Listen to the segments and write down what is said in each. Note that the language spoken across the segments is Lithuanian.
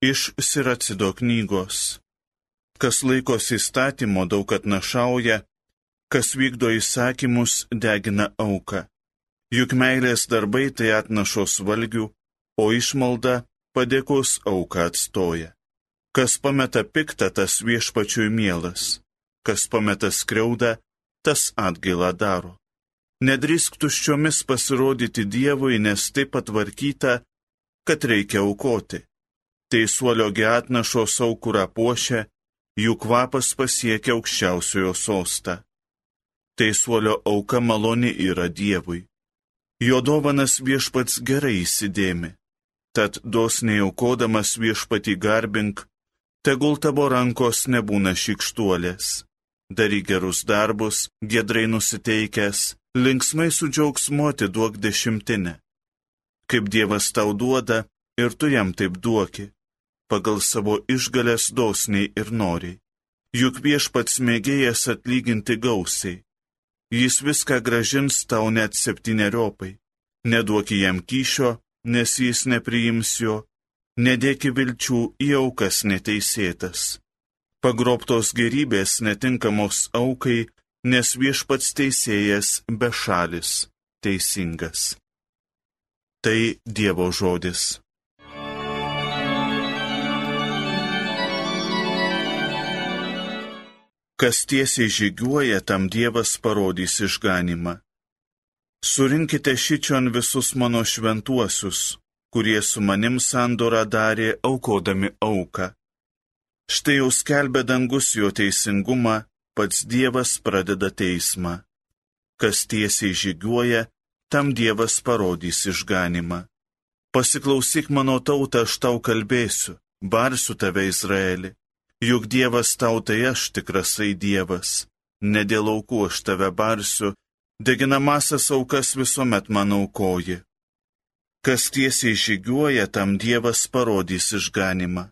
Iš Siracido knygos. Kas laikosi įstatymo daug atnašauja, kas vykdo įsakymus degina auką. Juk meilės darbai tai atnašos valgių, o išmalda padėkos auką atstoja. Kas pameta piktą, tas viešpačiui mielas, kas pameta skriaudą, tas atgailą daro. Nedrįsk tuščiomis pasirodyti Dievui, nes taip patvarkyta, kad reikia aukoti teisuolio geatnašo saukurą puošia, jų kvapas pasiekia aukščiausiojo sostą. Teisuolio auka maloni yra Dievui. Jo dovanas viešpats gerai įsidėmi. Tad dosniai aukodamas viešpatį garbink, tegul tavo rankos nebūna šikštuolės. Daryk gerus darbus, gedrai nusiteikęs, linksmai su džiaugsmu atiduok dešimtinę. Kaip Dievas tau duoda, ir tu jam taip duoki pagal savo išgalės dosniai ir noriai. Juk viešpats mėgėjas atlyginti gausiai. Jis viską gražins tau net septyneriopai. Neduok jam kyšio, nes jis nepriims jo. Nedėki vilčių į aukas neteisėtas. Pagrobtos gerybės netinkamos aukai, nes viešpats teisėjas bešalis, teisingas. Tai Dievo žodis. Kas tiesiai žygiuoja, tam Dievas parodys išganimą. Surinkite šičion visus mano šventuosius, kurie su manim sandorą darė aukodami auką. Štai jau skelbė dangus jo teisingumą, pats Dievas pradeda teismą. Kas tiesiai žygiuoja, tam Dievas parodys išganimą. Pasiklausyk mano tautą, aš tau kalbėsiu, barsiu tave Izraeli. Juk Dievas tau tai aš tikrasai Dievas, ne dėl aukų aš tave barsiu, deginamasias aukas visuomet man aukoji. Kas tiesiai žygiuoja, tam Dievas parodys išganimą.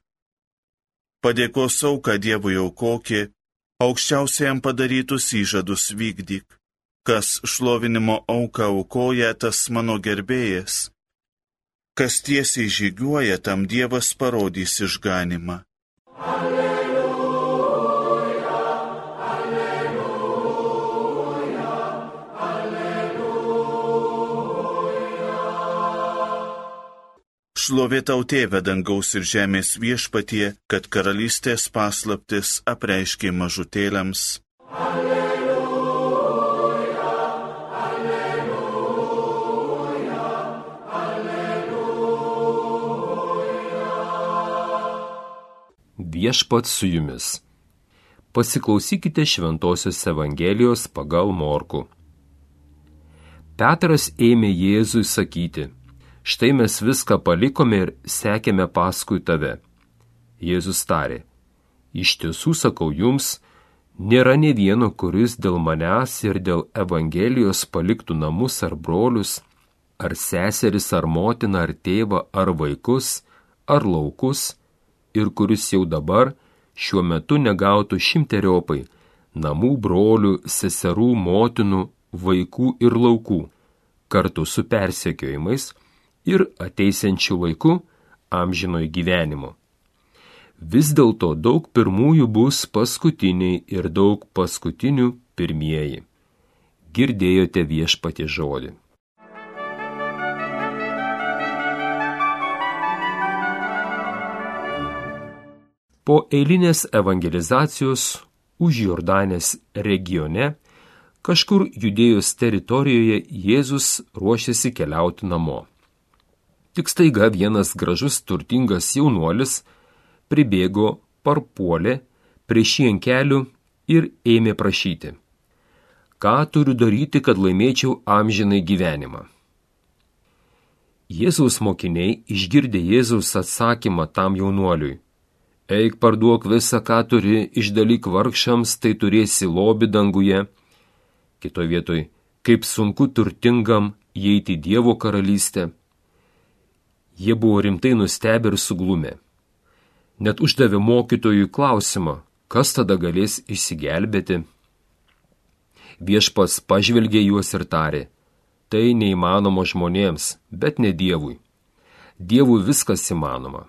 Padėkos auką Dievui aukokė, aukščiausiam padarytus įžadus vykdyk. Kas šlovinimo auką aukoja, tas mano gerbėjas. Kas tiesiai žygiuoja, tam Dievas parodys išganimą. Alleluja. Šlovė tau tėvė dangaus ir žemės viešpatie, kad karalystės paslaptis apreiškė mažutėliams. Alleluja, alleluja, alleluja. Viešpat su jumis. Pasiklausykite Šventojios Evangelijos pagal Morku. Petras ėmė Jėzui sakyti, štai mes viską palikome ir sekėme paskui tave. Jėzus tarė, iš tiesų sakau jums, nėra ne vieno, kuris dėl manęs ir dėl Evangelijos paliktų namus ar brolius, ar seseris, ar motiną, ar tėvą, ar vaikus, ar laukus, ir kuris jau dabar šiuo metu negautų šimteriopai namų brolių, seserų, motinų, vaikų ir laukų, kartu su persekiojimais, ir ateisiančių laikų amžinojo gyvenimo. Vis dėlto daug pirmųjų bus paskutiniai ir daug paskutinių pirmieji. Girdėjote viešpatį žodį. Po eilinės evangelizacijos už Jordanės regione, kažkur judėjus teritorijoje Jėzus ruošiasi keliauti namo. Tik staiga vienas gražus turtingas jaunuolis pribėgo, parpuolė prieš jį ant kelių ir ėmė prašyti. Ką turiu daryti, kad laimėčiau amžinai gyvenimą? Jėzaus mokiniai išgirdė Jėzaus atsakymą tam jaunuoliui. Eik parduok visą, ką turi, išdalyk vargšams, tai turėsi lobi danguje. Kitoje vietoje, kaip sunku turtingam įeiti Dievo karalystę. Jie buvo rimtai nustebę ir suglumę. Net uždavė mokytojui klausimą, kas tada galės išsigelbėti. Viešpas pažvelgė juos ir tarė, tai neįmanoma žmonėms, bet ne Dievui. Dievui viskas įmanoma.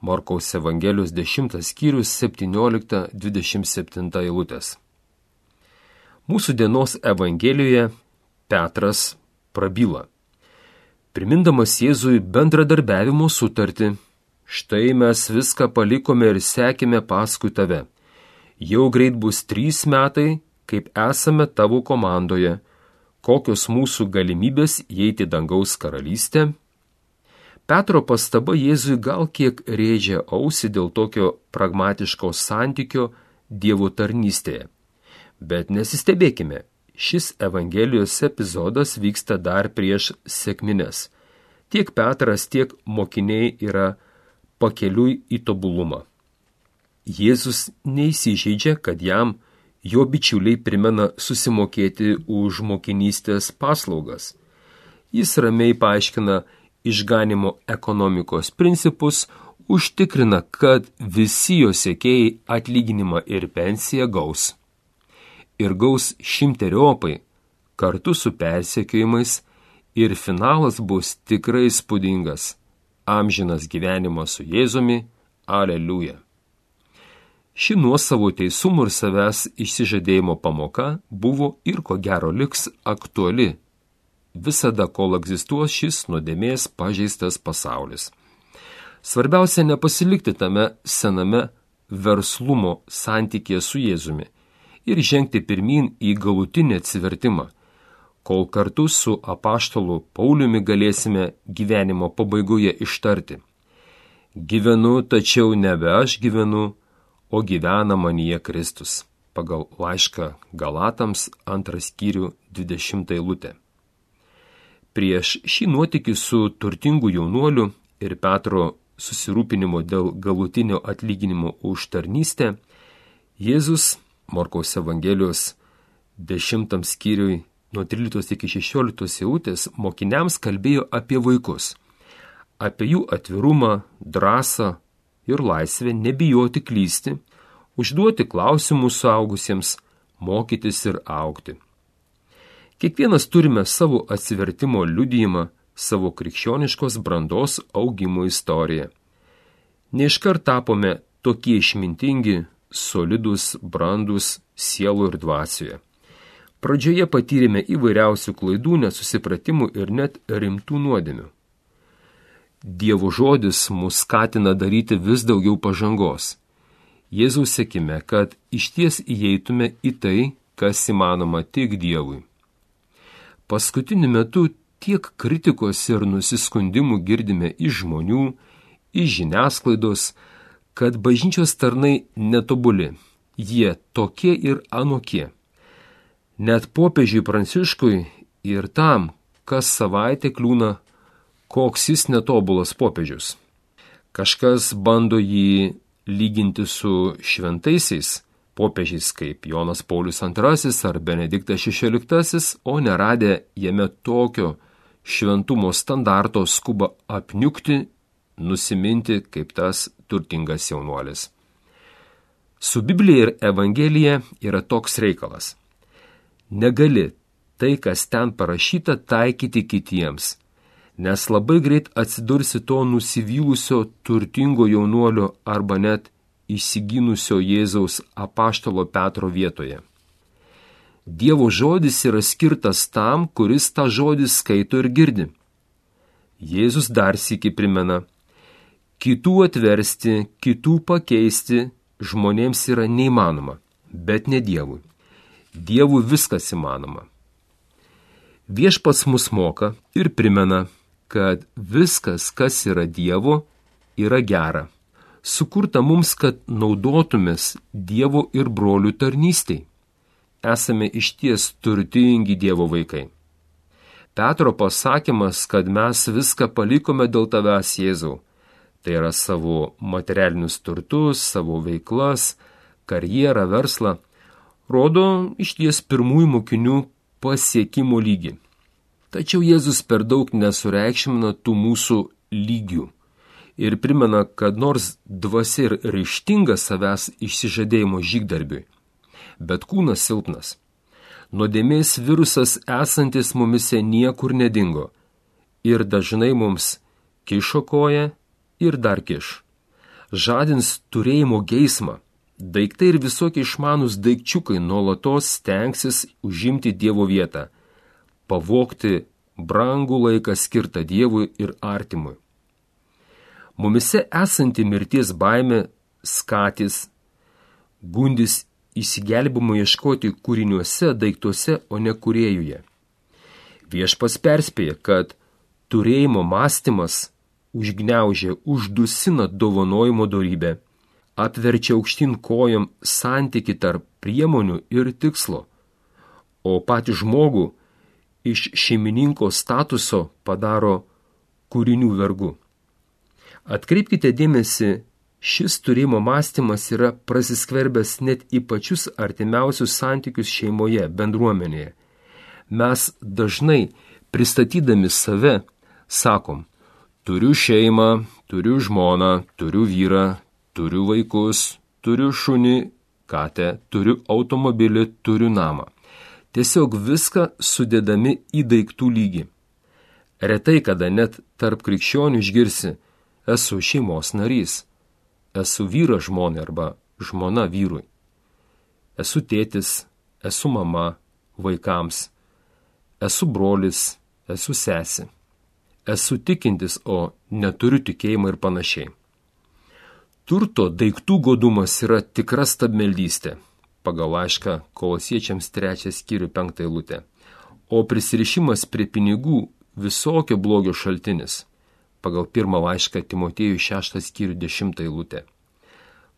Morkaus Evangelijos 10 skyrius 17-27 eilutės. Mūsų dienos Evangelijoje Petras prabyla. Primindamas Jėzui bendradarbiavimo sutartį, štai mes viską palikome ir sekime paskui tave. Jau greit bus trys metai, kaip esame tavo komandoje, kokios mūsų galimybės įeiti dangaus karalystę Petro pastaba Jėzui gal kiek rėžia ausį dėl tokio pragmatiško santykio Dievo tarnystėje. Bet nesistebėkime, šis Evangelijos epizodas vyksta dar prieš sėkmines. Tiek Petras, tiek mokiniai yra pakeliui į tobulumą. Jėzus neįsižeidžia, kad jam jo bičiuliai primena susimokėti už mokinystės paslaugas. Jis ramiai paaiškina išganimo ekonomikos principus, užtikrina, kad visi jo sėkėjai atlyginimą ir pensiją gaus. Ir gaus šimteriopai kartu su persekiojimais ir finalas bus tikrai spūdingas - amžinas gyvenimas su Jėzumi - Aleliuja. Ši nuosavo teisumų ir savęs išsižadėjimo pamoka buvo ir ko gero liks aktuali visada, kol egzistuos šis nuodėmės pažeistas pasaulis. Svarbiausia nepasilikti tame sename verslumo santykėje su Jėzumi ir žengti pirmin į galutinį atsivertimą, kol kartu su apaštalu Pauliumi galėsime gyvenimo pabaigoje ištarti. Gyvenu, tačiau nebe aš gyvenu, o gyvena manyje Kristus. Pagal laišką Galatams antras skyrių 20 eilutė. Prieš šį nuotykį su turtingu jaunuoliu ir Petro susirūpinimo dėl galutinio atlyginimo už tarnystę, Jėzus Morkaus Evangelijos 10 skyriui nuo 13 iki 16 eilutės mokiniams kalbėjo apie vaikus, apie jų atvirumą, drąsą ir laisvę nebijoti klysti, užduoti klausimus suaugusiems, mokytis ir aukti. Kiekvienas turime savo atsivertimo liudijimą, savo krikščioniškos brandos augimo istoriją. Neiškart tapome tokie išmintingi, solidus, brandus sielų ir dvasioje. Pradžioje patyrėme įvairiausių klaidų, nesusipratimų ir net rimtų nuodėmių. Dievo žodis mus skatina daryti vis daugiau pažangos. Jėzaus sėkime, kad išties įeitume į tai, kas įmanoma tik Dievui. Paskutiniu metu tiek kritikos ir nusiskundimų girdime iš žmonių, iš žiniasklaidos, kad bažnyčios tarnai netobuli, jie tokie ir anokie. Net popiežiui Pranciškui ir tam, kas savaitę kliūna, koks jis netobulas popiežius. Kažkas bando jį lyginti su šventaisiais, popiežiais kaip Jonas Paulius II ar Benediktas XVI, o neradę jame tokio šventumo standarto skuba apniukti, nusiminti kaip tas turtingas jaunuolis. Su Biblija ir Evangelija yra toks reikalas. Negali tai, kas ten parašyta, taikyti kitiems, nes labai greit atsidursi to nusivylusio turtingo jaunuolio arba net įsiginusio Jėzaus apaštalo Petro vietoje. Dievo žodis yra skirtas tam, kuris tą žodį skaito ir girdi. Jėzus dar sėki primena, kitų atversti, kitų pakeisti žmonėms yra neįmanoma, bet ne Dievui. Dievui viskas įmanoma. Viešpats mus moka ir primena, kad viskas, kas yra Dievo, yra gera sukurta mums, kad naudotumės Dievo ir brolių tarnystėj. Esame išties turtingi Dievo vaikai. Petro pasakymas, kad mes viską palikome dėl tavęs Jėzau, tai yra savo materialinius turtus, savo veiklas, karjerą, verslą, rodo išties pirmųjų mokinių pasiekimo lygį. Tačiau Jėzus per daug nesureikšmina tų mūsų lygių ir primena, kad nors dvasia ir ryštinga savęs išsižadėjimo žygdarbiui, bet kūnas silpnas. Nuodėmės virusas esantis mumise niekur nedingo ir dažnai mums kišo koją ir dar kiš. žadins turėjimo geismą. Daiktai ir visokie išmanus daikčiukai nuolatos stengsis užimti Dievo vietą, pavokti brangų laiką skirtą Dievui ir artimui. Mumise esanti mirties baime skatys, gundis įsigelbimo ieškoti kūriniuose, daiktuose, o ne kuriejuje. Viešpas perspėja, kad turėjimo mąstymas užgneužia, uždusina dovanojimo darybę, apverčia aukštin kojom santyki tarp priemonių ir tikslo, o patį žmogų iš šeimininko statuso padaro kūrinių vergu. Atkreipkite dėmesį, šis turėjimo mąstymas yra prasiskverbęs net į pačius artimiausius santykius šeimoje, bendruomenėje. Mes dažnai, pristatydami save, sakom, turiu šeimą, turiu žmoną, turiu vyrą, turiu vaikus, turiu šunį, katę, turiu automobilį, turiu namą. Tiesiog viską sudėdami į daiktų lygį. Retai kada net tarp krikščionių išgirsi, esu šeimos narys, esu vyras žmonai arba žmona vyrui. Esu tėtis, esu mama vaikams, esu brolis, esu sesi esu tikintis, o neturiu tikėjimą ir panašiai. Turto daiktų godumas yra tikra stabmeldystė, pagal laišką kolosiečiams trečias skyrių penktą eilutę, o prisirišimas prie pinigų visokio blogio šaltinis, pagal pirmą laišką Timotėjų šeštą skyrių dešimtą eilutę.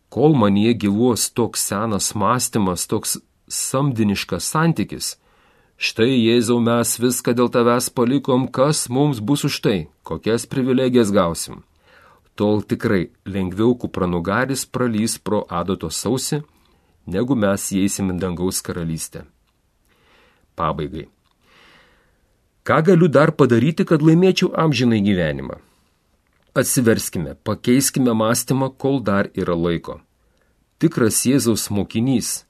Kol manie gyvuos toks senas mąstymas, toks samdiniškas santykis, Štai Jėzau mes viską dėl tavęs palikom, kas mums bus už tai, kokias privilegijas gausim. Tol tikrai lengviau kupranugaris pralys pro adato sausi, negu mes įeisim į dangaus karalystę. Pabaigai. Ką galiu dar padaryti, kad laimėčiau amžinai gyvenimą? Atsiverskime, pakeiskime mąstymą, kol dar yra laiko. Tikras Jėzaus mokinys,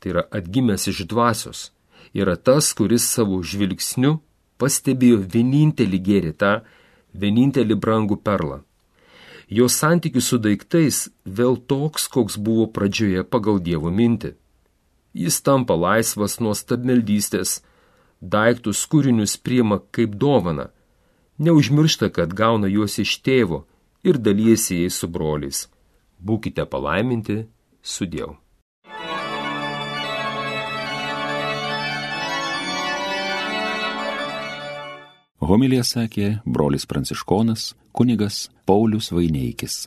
tai yra atgimęs iš dvasios, yra tas, kuris savo žvilgsniu pastebėjo vienintelį gėrį, tą vienintelį brangų perlą. Jo santykių su daiktais vėl toks, koks buvo pradžioje pagal Dievo mintį. Jis tampa laisvas nuo stabmeldystės, daiktus kūrinius priima kaip dovana, neužmiršta, kad gauna juos iš tėvo ir dalysi jais su broliais. Būkite palaiminti su Dievu. Homilija sakė brolis pranciškonas kunigas Paulius Vaineikis.